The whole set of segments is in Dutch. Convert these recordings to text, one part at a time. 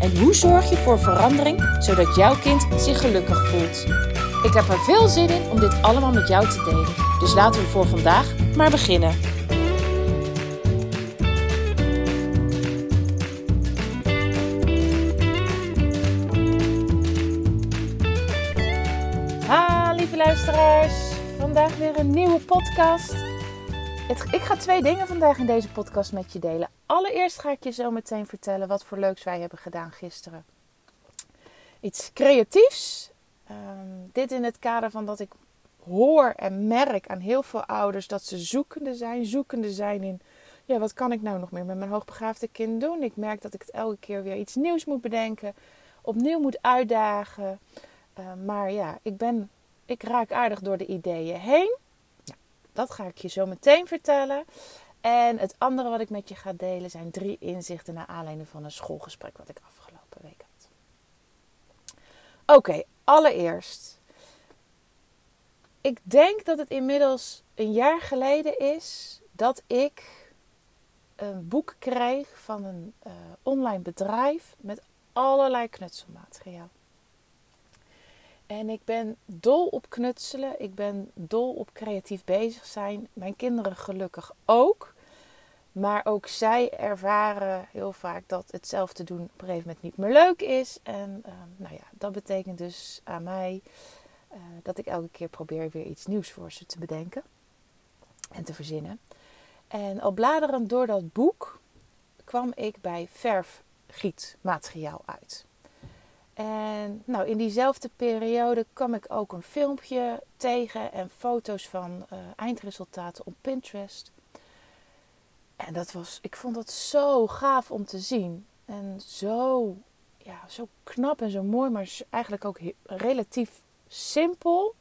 En hoe zorg je voor verandering zodat jouw kind zich gelukkig voelt? Ik heb er veel zin in om dit allemaal met jou te delen. Dus laten we voor vandaag maar beginnen. Ha, lieve luisteraars. Vandaag weer een nieuwe podcast. Ik ga twee dingen vandaag in deze podcast met je delen. Allereerst ga ik je zo meteen vertellen wat voor leuks wij hebben gedaan gisteren. Iets creatiefs. Ehm, dit in het kader van dat ik hoor en merk aan heel veel ouders dat ze zoekende zijn. Zoekende zijn in, ja, wat kan ik nou nog meer met mijn hoogbegaafde kind doen? Ik merk dat ik het elke keer weer iets nieuws moet bedenken. Opnieuw moet uitdagen. Ehm, maar ja, ik ben, ik raak aardig door de ideeën heen. Dat ga ik je zo meteen vertellen. En het andere wat ik met je ga delen zijn drie inzichten naar aanleiding van een schoolgesprek wat ik afgelopen week had. Oké, allereerst. Ik denk dat het inmiddels een jaar geleden is dat ik een boek kreeg van een uh, online bedrijf met allerlei knutselmateriaal. En ik ben dol op knutselen. Ik ben dol op creatief bezig zijn. Mijn kinderen gelukkig ook. Maar ook zij ervaren heel vaak dat hetzelfde doen op een gegeven moment niet meer leuk is. En uh, nou ja, dat betekent dus aan mij uh, dat ik elke keer probeer weer iets nieuws voor ze te bedenken en te verzinnen. En al bladerend door dat boek kwam ik bij verfgietmateriaal uit. En nou, in diezelfde periode kwam ik ook een filmpje tegen en foto's van uh, eindresultaten op Pinterest. En dat was, ik vond dat zo gaaf om te zien. En zo, ja, zo knap en zo mooi, maar eigenlijk ook relatief simpel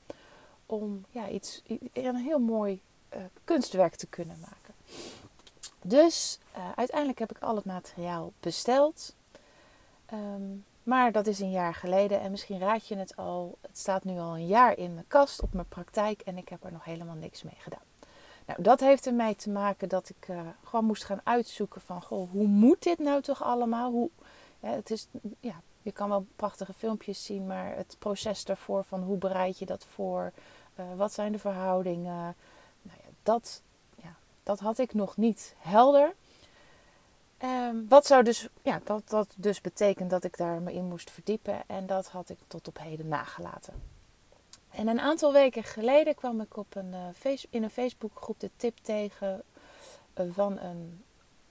om ja, iets, een heel mooi uh, kunstwerk te kunnen maken. Dus uh, uiteindelijk heb ik al het materiaal besteld. Um, maar dat is een jaar geleden en misschien raad je het al. Het staat nu al een jaar in mijn kast op mijn praktijk en ik heb er nog helemaal niks mee gedaan. Nou, dat heeft ermee te maken dat ik uh, gewoon moest gaan uitzoeken van, goh, hoe moet dit nou toch allemaal? Hoe, het is, ja, je kan wel prachtige filmpjes zien, maar het proces daarvoor van hoe bereid je dat voor? Uh, wat zijn de verhoudingen? Nou ja, dat, ja, dat had ik nog niet helder. Um, wat zou dus, ja, dat, dat dus betekent dat ik daar me in moest verdiepen en dat had ik tot op heden nagelaten. En een aantal weken geleden kwam ik op een, uh, in een Facebookgroep de tip tegen uh, van een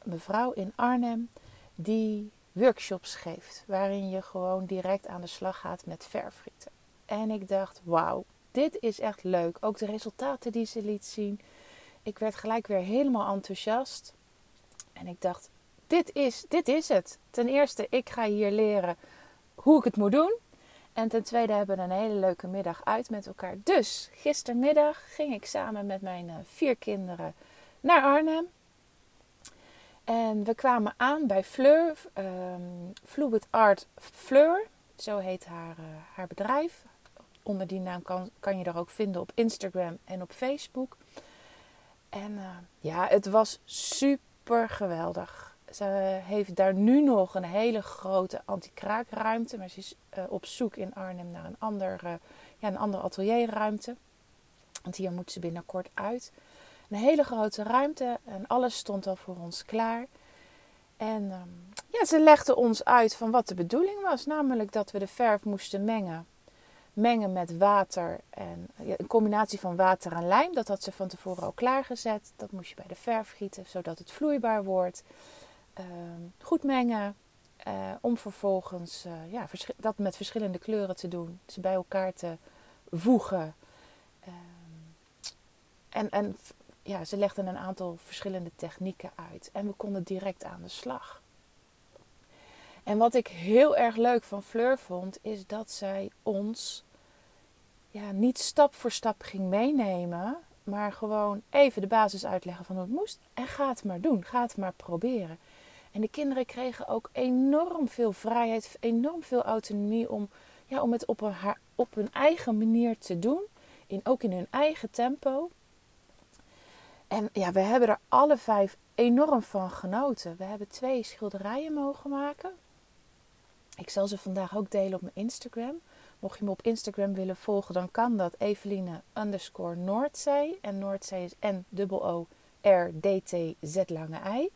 mevrouw in Arnhem die workshops geeft. Waarin je gewoon direct aan de slag gaat met verfrieten. En ik dacht, wauw, dit is echt leuk. Ook de resultaten die ze liet zien. Ik werd gelijk weer helemaal enthousiast. En ik dacht, dit is, dit is het. Ten eerste, ik ga hier leren hoe ik het moet doen. En ten tweede hebben we een hele leuke middag uit met elkaar. Dus gistermiddag ging ik samen met mijn uh, vier kinderen naar Arnhem. En we kwamen aan bij Fleur, um, Fluid Art Fleur. Zo heet haar, uh, haar bedrijf. Onder die naam kan, kan je er ook vinden op Instagram en op Facebook. En uh, ja, het was super geweldig. Ze heeft daar nu nog een hele grote anti-kraakruimte. Maar ze is uh, op zoek in Arnhem naar een, ander, uh, ja, een andere atelierruimte. Want hier moet ze binnenkort uit. Een hele grote ruimte en alles stond al voor ons klaar. En um, ja, ze legde ons uit van wat de bedoeling was. Namelijk dat we de verf moesten mengen. Mengen met water en ja, een combinatie van water en lijm. Dat had ze van tevoren al klaargezet. Dat moest je bij de verf gieten, zodat het vloeibaar wordt. Uh, goed mengen. Uh, om vervolgens uh, ja, dat met verschillende kleuren te doen. Ze bij elkaar te voegen. Ehm, en, en ja, ze legden een aantal verschillende technieken uit. En we konden direct aan de slag. En wat ik heel erg leuk van Fleur vond, is dat zij ons ja, niet stap voor stap ging meenemen, maar gewoon even de basis uitleggen van hoe het moest. En ga het maar doen, ga het maar proberen. En de kinderen kregen ook enorm veel vrijheid, enorm veel autonomie om, ja, om het op, een, op hun eigen manier te doen. In, ook in hun eigen tempo. En ja, we hebben er alle vijf enorm van genoten. We hebben twee schilderijen mogen maken. Ik zal ze vandaag ook delen op mijn Instagram. Mocht je me op Instagram willen volgen, dan kan dat Eveline underscore Noordzee. En Noordzee is N-O-O-R-D-T-Z lange I.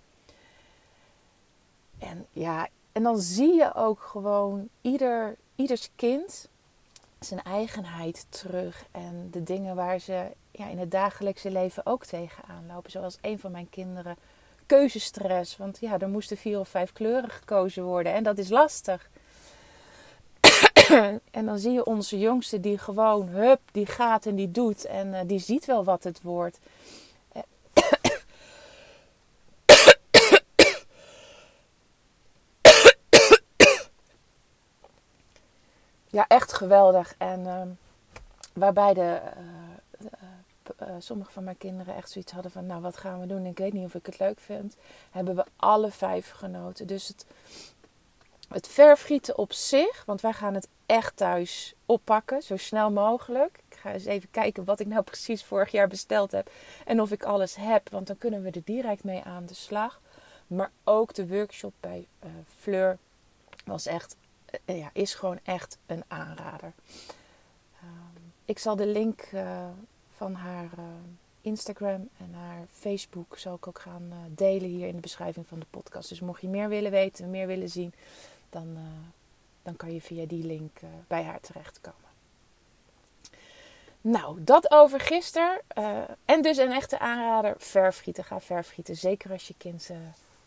En ja, en dan zie je ook gewoon ieder, ieders kind zijn eigenheid terug. En de dingen waar ze ja, in het dagelijkse leven ook tegenaan lopen. Zoals een van mijn kinderen keuzestress. Want ja, er moesten vier of vijf kleuren gekozen worden. En dat is lastig. en dan zie je onze jongste die gewoon, hup, die gaat en die doet. En uh, die ziet wel wat het wordt. Ja, echt geweldig. En uh, waarbij de, uh, uh, sommige van mijn kinderen echt zoiets hadden van... nou, wat gaan we doen? Ik weet niet of ik het leuk vind. Hebben we alle vijf genoten. Dus het, het verfgieten op zich... want wij gaan het echt thuis oppakken, zo snel mogelijk. Ik ga eens even kijken wat ik nou precies vorig jaar besteld heb... en of ik alles heb, want dan kunnen we er direct mee aan de slag. Maar ook de workshop bij Fleur was echt ja, is gewoon echt een aanrader. Uh, ik zal de link uh, van haar uh, Instagram en haar Facebook zal ik ook gaan delen hier in de beschrijving van de podcast. Dus mocht je meer willen weten, meer willen zien, dan, dan kan je via die link bij haar terechtkomen. Nou, dat over gisteren. en dus een echte aanrader, verfgieten. Ga verfgieten. Zeker als je kind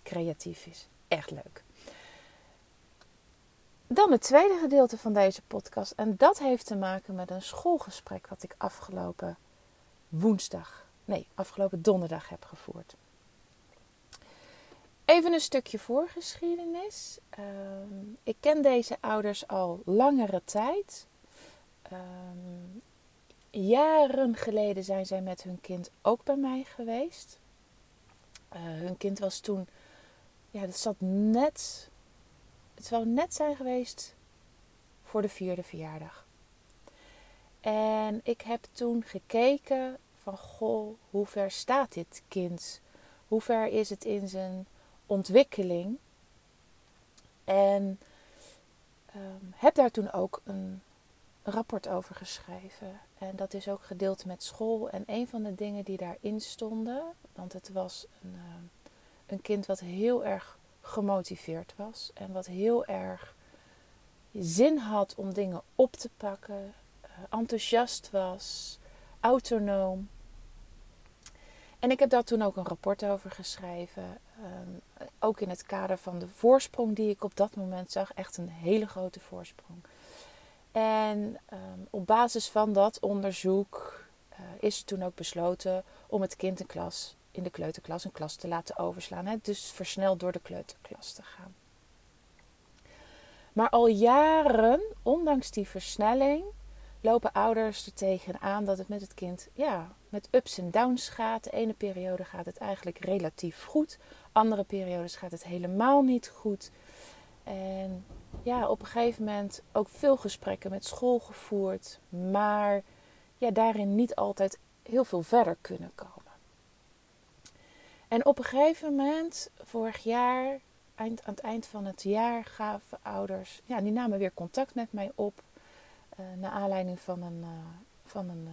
creatief is. Echt leuk. Dan het tweede gedeelte van deze podcast. En dat heeft te maken met een schoolgesprek wat ik afgelopen woensdag, nee, afgelopen donderdag heb gevoerd. Even een stukje voorgeschiedenis. Uh, ik ken deze ouders al langere tijd. Uh, jaren geleden zijn zij met hun kind ook bij mij geweest. Uh, hun kind was toen, ja, dat zat net het zou net zijn geweest voor de vierde verjaardag. En ik heb toen gekeken van goh, hoe ver staat dit kind? Hoe ver is het in zijn ontwikkeling? En um, heb daar toen ook een rapport over geschreven. En dat is ook gedeeld met school. En een van de dingen die daarin stonden, want het was een, uh, een kind wat heel erg gemotiveerd was en wat heel erg zin had om dingen op te pakken, uh, enthousiast was, autonoom. En ik heb daar toen ook een rapport over geschreven. Um, ook in het kader van de voorsprong die ik op dat moment zag. Echt een hele grote voorsprong. En um, op basis van dat onderzoek uh, is toen ook besloten om het kind een klas in de kleuterklas een klas te laten overslaan. Hè? Dus versneld door de kleuterklas te gaan. Maar al jaren, ondanks die versnelling, lopen ouders er tegenaan dat het met het kind ja, met ups en downs gaat. De ene periode gaat het eigenlijk relatief goed, andere periodes gaat het helemaal niet goed. En ja, op een gegeven moment ook veel gesprekken met school gevoerd, maar ja, daarin niet altijd heel veel verder kunnen komen. En op een gegeven moment, vorig jaar, eind, aan het eind van het jaar, gaven ouders, ja, die namen weer contact met mij op. Uh, naar aanleiding van een, uh, van een uh,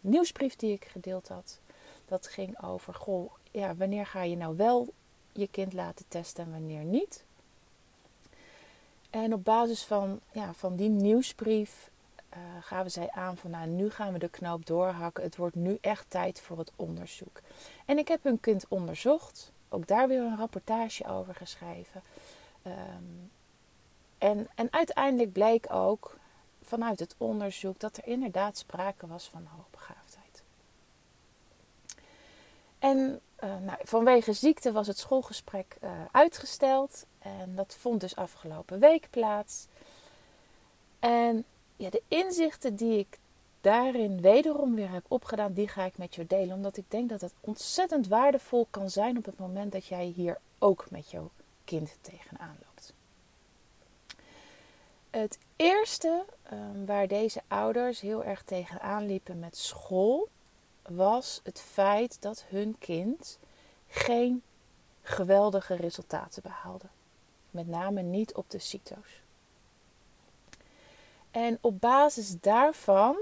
nieuwsbrief die ik gedeeld had. Dat ging over, goh, ja, wanneer ga je nou wel je kind laten testen en wanneer niet? En op basis van, ja, van die nieuwsbrief uh, gaven zij aan van nou, nu gaan we de knoop doorhakken. Het wordt nu echt tijd voor het onderzoek. En ik heb hun kind onderzocht. Ook daar weer een rapportage over geschreven. Um, en, en uiteindelijk bleek ook vanuit het onderzoek dat er inderdaad sprake was van hoogbegaafdheid. En uh, nou, vanwege ziekte was het schoolgesprek uh, uitgesteld. En dat vond dus afgelopen week plaats. En ja, de inzichten die ik daarin wederom weer heb opgedaan, die ga ik met je delen. Omdat ik denk dat het ontzettend waardevol kan zijn op het moment dat jij hier ook met jouw kind tegenaan loopt. Het eerste um, waar deze ouders heel erg tegenaan liepen met school was het feit dat hun kind geen geweldige resultaten behaalde. Met name niet op de CITO's. En op basis daarvan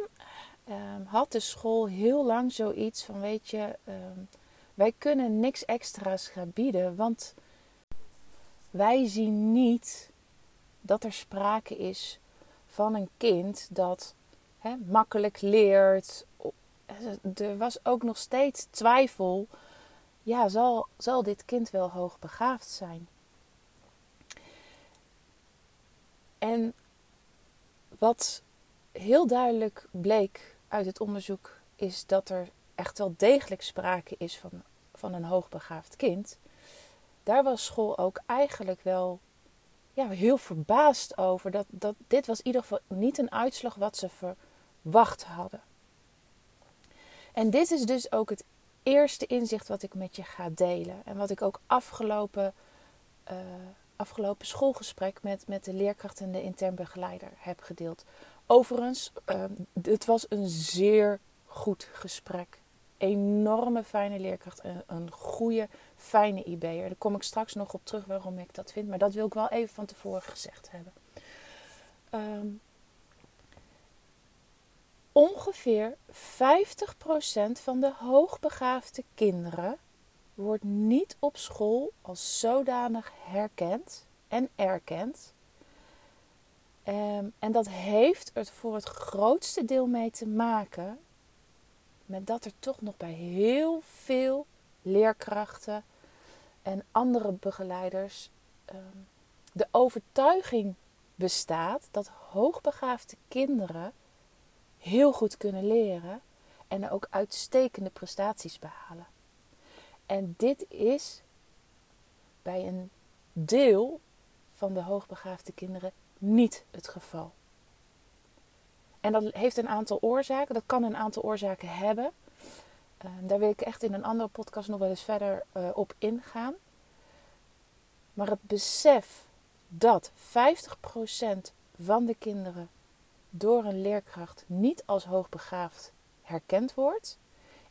um, had de school heel lang zoiets van: weet je, um, wij kunnen niks extra's gaan bieden, want wij zien niet dat er sprake is van een kind dat makkelijk leert. Er was ook nog steeds twijfel. Ja, zal, zal dit kind wel hoogbegaafd zijn? En wat heel duidelijk bleek uit het onderzoek is dat er echt wel degelijk sprake is van, van een hoogbegaafd kind. Daar was school ook eigenlijk wel ja, heel verbaasd over. Dat, dat dit was in ieder geval niet een uitslag wat ze verwacht hadden. En dit is dus ook het eerste inzicht wat ik met je ga delen. En wat ik ook afgelopen, uh, afgelopen schoolgesprek met, met de leerkracht en de intern begeleider heb gedeeld. Overigens, uh, het was een zeer goed gesprek. Enorme fijne leerkracht. Een, een goede, fijne IB'er. Daar kom ik straks nog op terug waarom ik dat vind. Maar dat wil ik wel even van tevoren gezegd hebben. Um, ongeveer 50% van de hoogbegaafde kinderen wordt niet op school als zodanig herkend en erkend. Um, en dat heeft er voor het grootste deel mee te maken met dat er toch nog bij heel veel leerkrachten en andere begeleiders um, de overtuiging bestaat dat hoogbegaafde kinderen heel goed kunnen leren en ook uitstekende prestaties behalen. En dit is bij een deel van de hoogbegaafde kinderen niet het geval. En dat heeft een aantal oorzaken. Dat kan een aantal oorzaken hebben. Uh, daar wil ik echt in een andere podcast nog wel eens verder uh, op ingaan. Maar het besef dat 50% van de kinderen door een leerkracht niet als hoogbegaafd herkend wordt,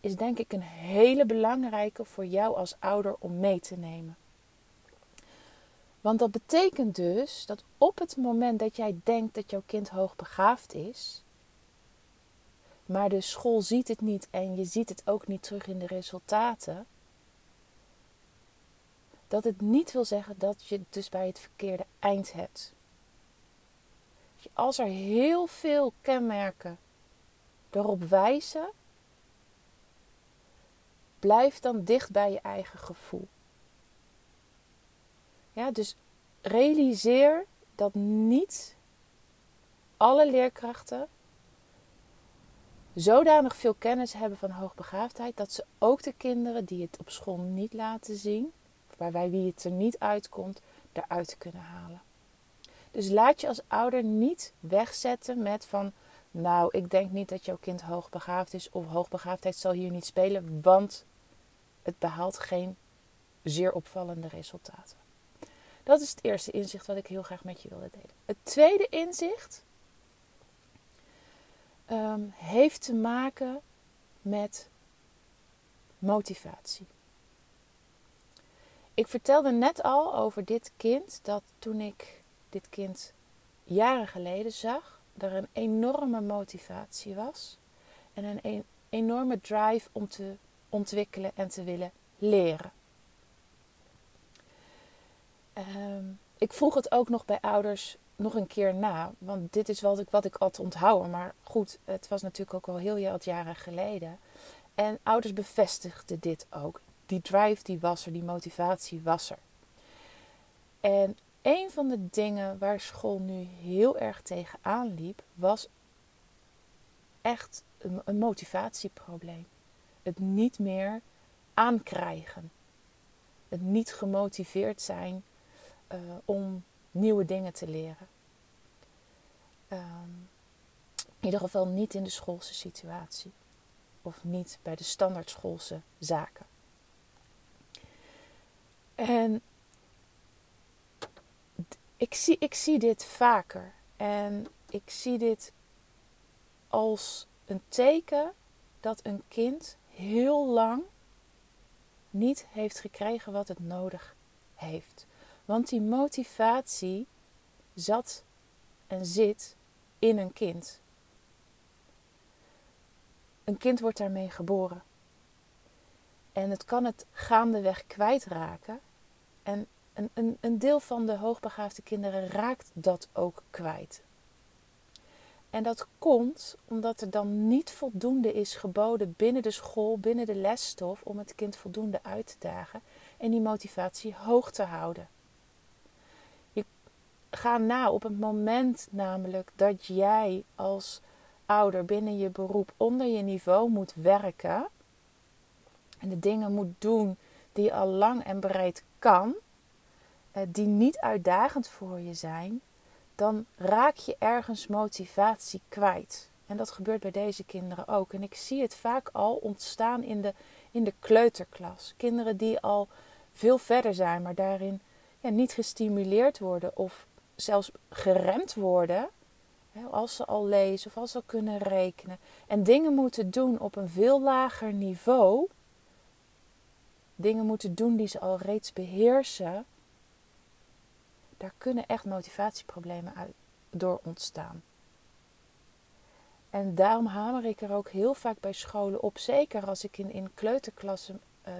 is denk ik een hele belangrijke voor jou als ouder om mee te nemen. Want dat betekent dus dat op het moment dat jij denkt dat jouw kind hoogbegaafd is, maar de school ziet het niet en je ziet het ook niet terug in de resultaten, dat het niet wil zeggen dat je dus bij het verkeerde eind hebt. Als er heel veel kenmerken erop wijzen, blijf dan dicht bij je eigen gevoel. Ja, dus realiseer dat niet alle leerkrachten zodanig veel kennis hebben van hoogbegaafdheid dat ze ook de kinderen die het op school niet laten zien, waarbij wie het er niet uitkomt, eruit kunnen halen. Dus laat je als ouder niet wegzetten met van, nou, ik denk niet dat jouw kind hoogbegaafd is of hoogbegaafdheid zal hier niet spelen, want het behaalt geen zeer opvallende resultaten. Dat is het eerste inzicht wat ik heel graag met je wilde delen. Het tweede inzicht um, heeft te maken met motivatie. Ik vertelde net al over dit kind dat toen ik dit kind jaren geleden zag, er een enorme motivatie was en een, een enorme drive om te ontwikkelen en te willen leren. Um, ik vroeg het ook nog bij ouders nog een keer na. Want dit is wat ik, wat ik had onthouden. Maar goed, het was natuurlijk ook al heel wat jaren geleden. En ouders bevestigden dit ook. Die drive die was er, die motivatie was er. En een van de dingen waar school nu heel erg tegenaan liep, was echt een motivatieprobleem. Het niet meer aankrijgen. Het niet gemotiveerd zijn uh, om nieuwe dingen te leren. Um, In ieder geval niet in de schoolse situatie. Of niet bij de standaard schoolse zaken. En ik zie, ik zie dit vaker. En ik zie dit als een teken dat een kind heel lang niet heeft gekregen wat het nodig heeft. Want die motivatie zat en zit in een kind. Een kind wordt daarmee geboren. En het kan het gaandeweg kwijtraken. En een, een, een deel van de hoogbegaafde kinderen raakt dat ook kwijt. En dat komt omdat er dan niet voldoende is geboden binnen de school, binnen de lesstof, om het kind voldoende uit te dagen en die motivatie hoog te houden. Je gaat na op het moment namelijk dat jij als ouder binnen je beroep onder je niveau moet werken en de dingen moet doen die je al lang en breed kan, eh, die niet uitdagend voor je zijn, dan raak je ergens motivatie kwijt. En dat gebeurt bij deze kinderen ook. En ik zie het vaak al ontstaan in de, in de kleuterklas. Kinderen die al veel verder zijn, maar daarin niet gestimuleerd worden of zelfs geremd worden. Hè, als ze al lezen of als ze al kunnen rekenen. En dingen moeten doen op een veel lager niveau. Dingen moeten doen die ze al reeds beheersen daar kunnen echt motivatieproblemen uit, door ontstaan. En daarom hamer ik er ook heel vaak bij scholen op, zeker als ik in, in kleuterklassen uh,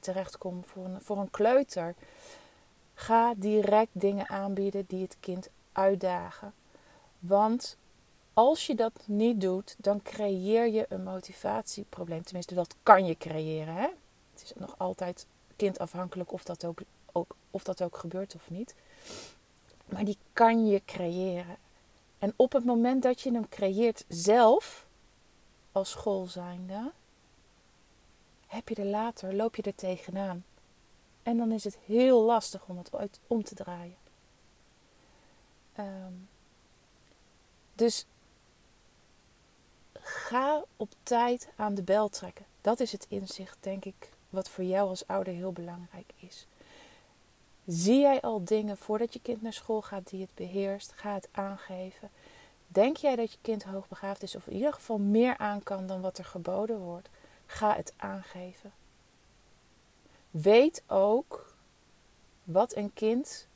terechtkom voor een, voor een kleuter. Ga direct dingen aanbieden die het kind uitdagen. Want als je dat niet doet, dan creëer je een motivatieprobleem. Tenminste, dat kan je creëren. Hè? Het is nog altijd kindafhankelijk of dat ook, ook, of dat ook gebeurt of niet. Maar die kan je creëren. En op het moment dat je hem creëert zelf, als school zijnde, heb je er later, loop je er tegenaan. En dan is het heel lastig om het uit, om te draaien. Ehm, dus ga op tijd aan de bel trekken. Dat is het inzicht, denk ik, wat voor jou als ouder heel belangrijk is. Zie jij al dingen voordat je kind naar school gaat die het beheerst? Ga het aangeven. Denk jij dat je kind hoogbegaafd is of in ieder geval meer aan kan dan wat er geboden wordt? Ga het aangeven. Weet ook wat een kind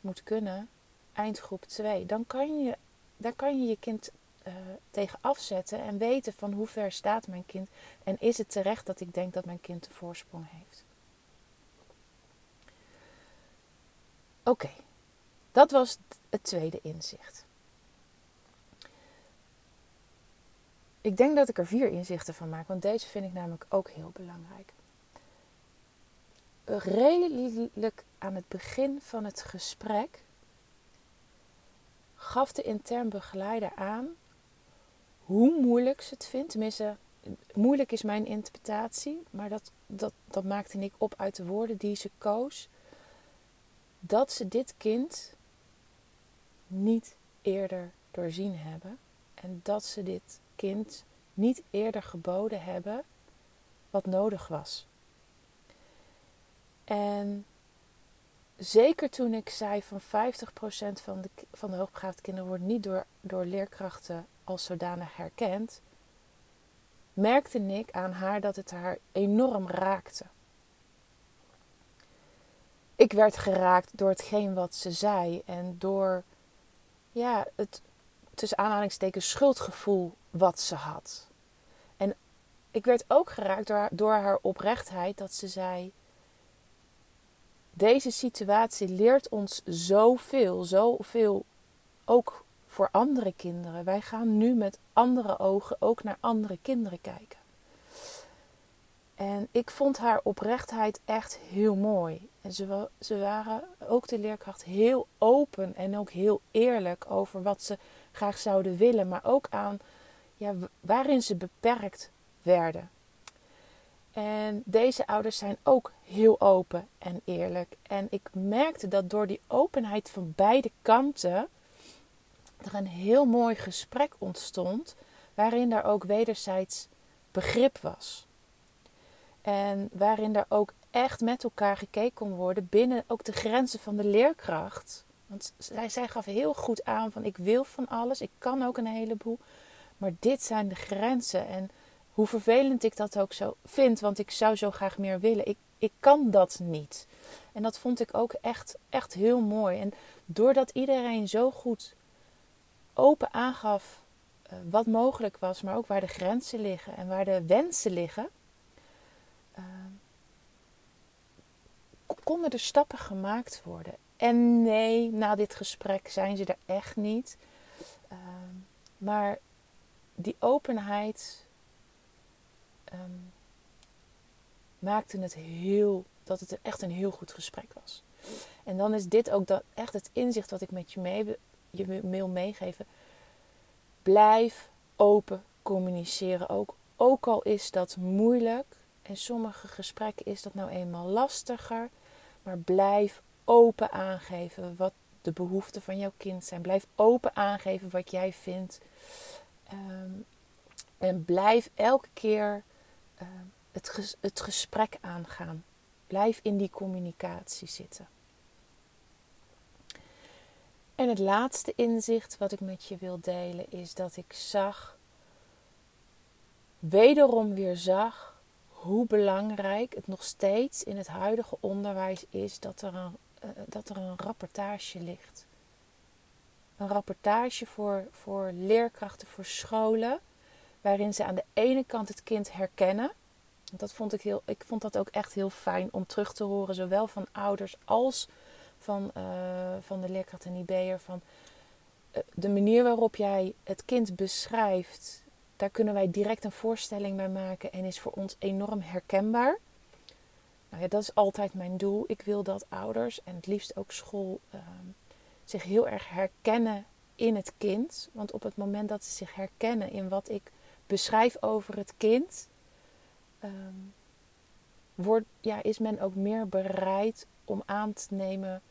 moet kunnen eindgroep 2. Dan kan je, dan kan je je kind uh, tegen afzetten en weten van hoe ver staat mijn kind en is het terecht dat ik denk dat mijn kind de voorsprong heeft. Oké, dat was het tweede inzicht. Ik denk dat ik er vier inzichten van maak, want deze vind ik namelijk ook heel belangrijk. Redelijk aan het begin van het gesprek gaf de intern begeleider aan hoe moeilijk ze het vindt. Tenminste, moeilijk is mijn interpretatie, maar dat, dat, dat maakte ik op uit de woorden die ze koos dat ze dit kind niet eerder doorzien hebben en dat ze dit kind niet eerder geboden hebben wat nodig was. En zeker toen ik zei van 50% van de, van de hoogbegaafde kinderen wordt niet door, door leerkrachten als zodanig herkend, merkte ik aan haar dat het haar enorm raakte ik werd geraakt door hetgeen wat ze zei en door ja, het tussen aanhalingstekens schuldgevoel wat ze had. En ik werd ook geraakt door, door haar oprechtheid dat ze zei: Deze situatie leert ons zoveel, zoveel ook voor andere kinderen. Wij gaan nu met andere ogen ook naar andere kinderen kijken. En ik vond haar oprechtheid echt heel mooi. En ze, ze waren ook de leerkracht heel open en ook heel eerlijk over wat ze graag zouden willen, maar ook aan ja, waarin ze beperkt werden. En deze ouders zijn ook heel open en eerlijk. En ik merkte dat door die openheid van beide kanten er een heel mooi gesprek ontstond, waarin er ook wederzijds begrip was. En waarin er ook echt met elkaar gekeken kon worden binnen ook de grenzen van de leerkracht. Want zij, zij gaf heel goed aan van ik wil van alles, ik kan ook een heleboel. Maar dit zijn de grenzen. En hoe vervelend ik dat ook zo vind, want ik zou zo graag meer willen. Ik, ik kan dat niet. En dat vond ik ook echt, echt heel mooi. En doordat iedereen zo goed open aangaf uh, wat mogelijk was, maar ook waar de grenzen liggen en waar de wensen liggen, konden er stappen gemaakt worden. En nee, na dit gesprek zijn ze er echt niet. Uh, maar die openheid um, maakte het heel, dat het echt een heel goed gesprek was. En dan is dit ook dat, echt het inzicht wat ik met je, mee, je wil meegeven. Blijf open communiceren ook. Ook al is dat moeilijk. En sommige gesprekken is dat nou eenmaal lastiger. Maar blijf open aangeven wat de behoeften van jouw kind zijn. Blijf open aangeven wat jij vindt. Um, en blijf elke keer uh, het, het gesprek aangaan. Blijf in die communicatie zitten. En het laatste inzicht wat ik met je wil delen is dat ik zag, wederom weer zag, hoe belangrijk het nog steeds in het huidige onderwijs is dat er een, uh, dat er een rapportage ligt. Een rapportage voor, voor leerkrachten, voor scholen, waarin ze aan de ene kant het kind herkennen. Dat vond ik, heel, ik vond dat ook echt heel fijn om terug te horen, zowel van ouders als van, uh, van de leerkracht en IB'er. Van de manier waarop jij het kind beschrijft, daar kunnen wij direct een voorstelling bij maken en is voor ons enorm herkenbaar. Nou ja, dat is altijd mijn doel. Ik wil dat ouders en het liefst ook school uh, zich heel erg herkennen in het kind. Want op het moment dat ze zich herkennen in wat ik beschrijf over het kind, wordt, ja, is men ook meer bereid om aan te nemen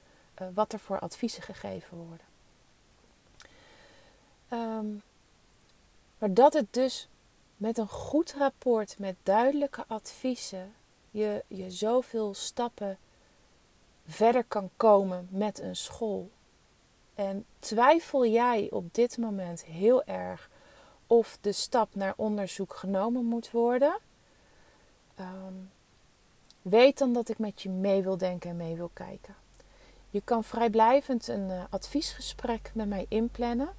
uh, wat er voor adviezen gegeven worden. Um, maar dat het dus met een goed rapport, met duidelijke adviezen, je, je zoveel stappen verder kan komen met een school. En twijfel jij op dit moment heel erg of de stap naar onderzoek genomen moet worden? Um, weet dan dat ik met je mee wil denken en mee wil kijken. Je kan vrijblijvend een uh, adviesgesprek met mij inplannen.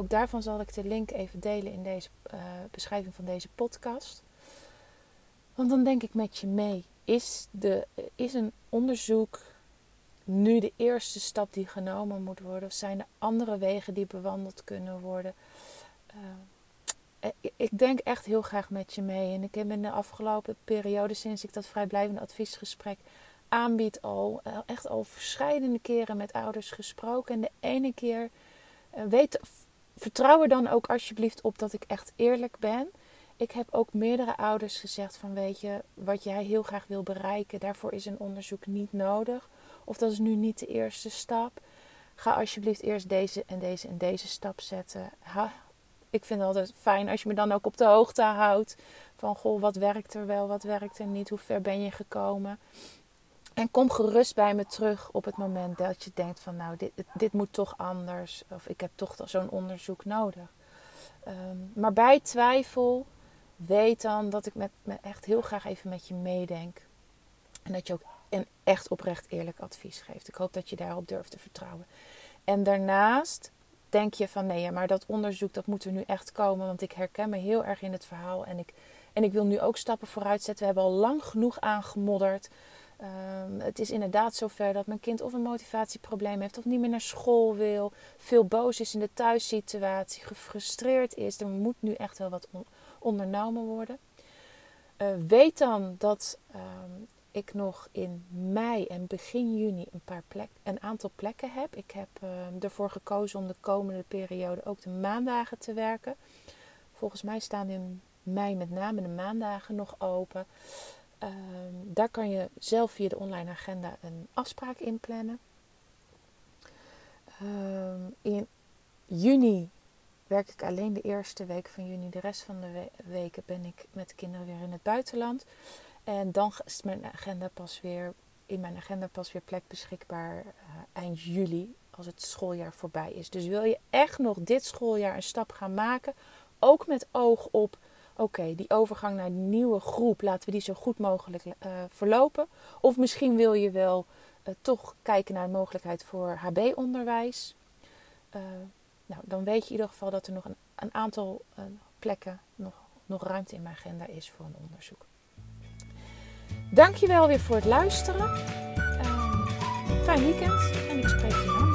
Ook daarvan zal ik de link even delen in deze uh, beschrijving van deze podcast. Want dan denk ik met je mee. Is, de, is een onderzoek nu de eerste stap die genomen moet worden? Of zijn er andere wegen die bewandeld kunnen worden? Uh, ik denk echt heel graag met je mee. En ik heb in de afgelopen periode, sinds ik dat vrijblijvende adviesgesprek aanbied, al echt al verschillende keren met ouders gesproken. En de ene keer weet, vertrouw er dan ook alsjeblieft op dat ik echt eerlijk ben. Ik heb ook meerdere ouders gezegd van weet je, wat jij heel graag wil bereiken, daarvoor is een onderzoek niet nodig. Of dat is nu niet de eerste stap. Ga alsjeblieft eerst deze en deze en deze stap zetten. Ik vind het altijd fijn als je me dan ook op de hoogte houdt. Van goh, wat werkt er wel, wat werkt er niet, hoe ver ben je gekomen. En kom gerust bij me terug op het moment dat je denkt van nou, dit, dit moet toch anders. Of ik heb toch zo'n onderzoek nodig. Um, maar bij twijfel, weet dan dat ik met, me echt heel graag even met je meedenk. En dat je ook een echt oprecht eerlijk advies geeft. Ik hoop dat je daarop durft te vertrouwen. En daarnaast denk je van nee, maar dat onderzoek dat moet er nu echt komen. Want ik herken me heel erg in het verhaal. En ik, en ik wil nu ook stappen vooruit zetten. We hebben al lang genoeg aangemodderd. Um, het is inderdaad zover dat mijn kind of een motivatieprobleem heeft of niet meer naar school wil, veel boos is in de thuissituatie, gefrustreerd is. Er moet nu echt wel wat on ondernomen worden. Uh, weet dan dat um, ik nog in mei en begin juni een, paar plek, een aantal plekken heb. Ik heb uh, ervoor gekozen om de komende periode ook de maandagen te werken. Volgens mij staan in mei met name de maandagen nog open. Um, daar kan je zelf via de online agenda een afspraak inplannen. Um, in, juni werk ik alleen de eerste week van juni. De rest van de weken ben ik met de kinderen weer in het buitenland. En dan is mijn agenda pas weer, in mijn agenda pas weer plek beschikbaar uh, eind juli, als het schooljaar voorbij is. Dus wil je echt nog dit schooljaar een stap gaan maken, ook met oog op, oké, die overgang naar een nieuwe groep, laten we die zo goed mogelijk uh, verlopen. Of misschien wil je wel uh, toch kijken naar de mogelijkheid voor HB-onderwijs. nou, dan weet je in ieder geval dat er nog een, een aantal plekken, nog, nog ruimte in mijn agenda is voor een onderzoek. Dankjewel weer voor het luisteren. Uh, fijn weekend en ik spreek je dan.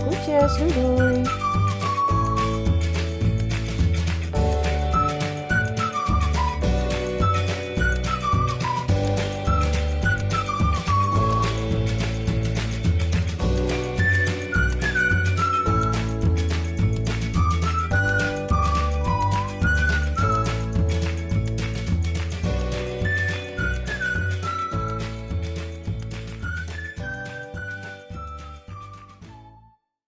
Groetjes, doei doei.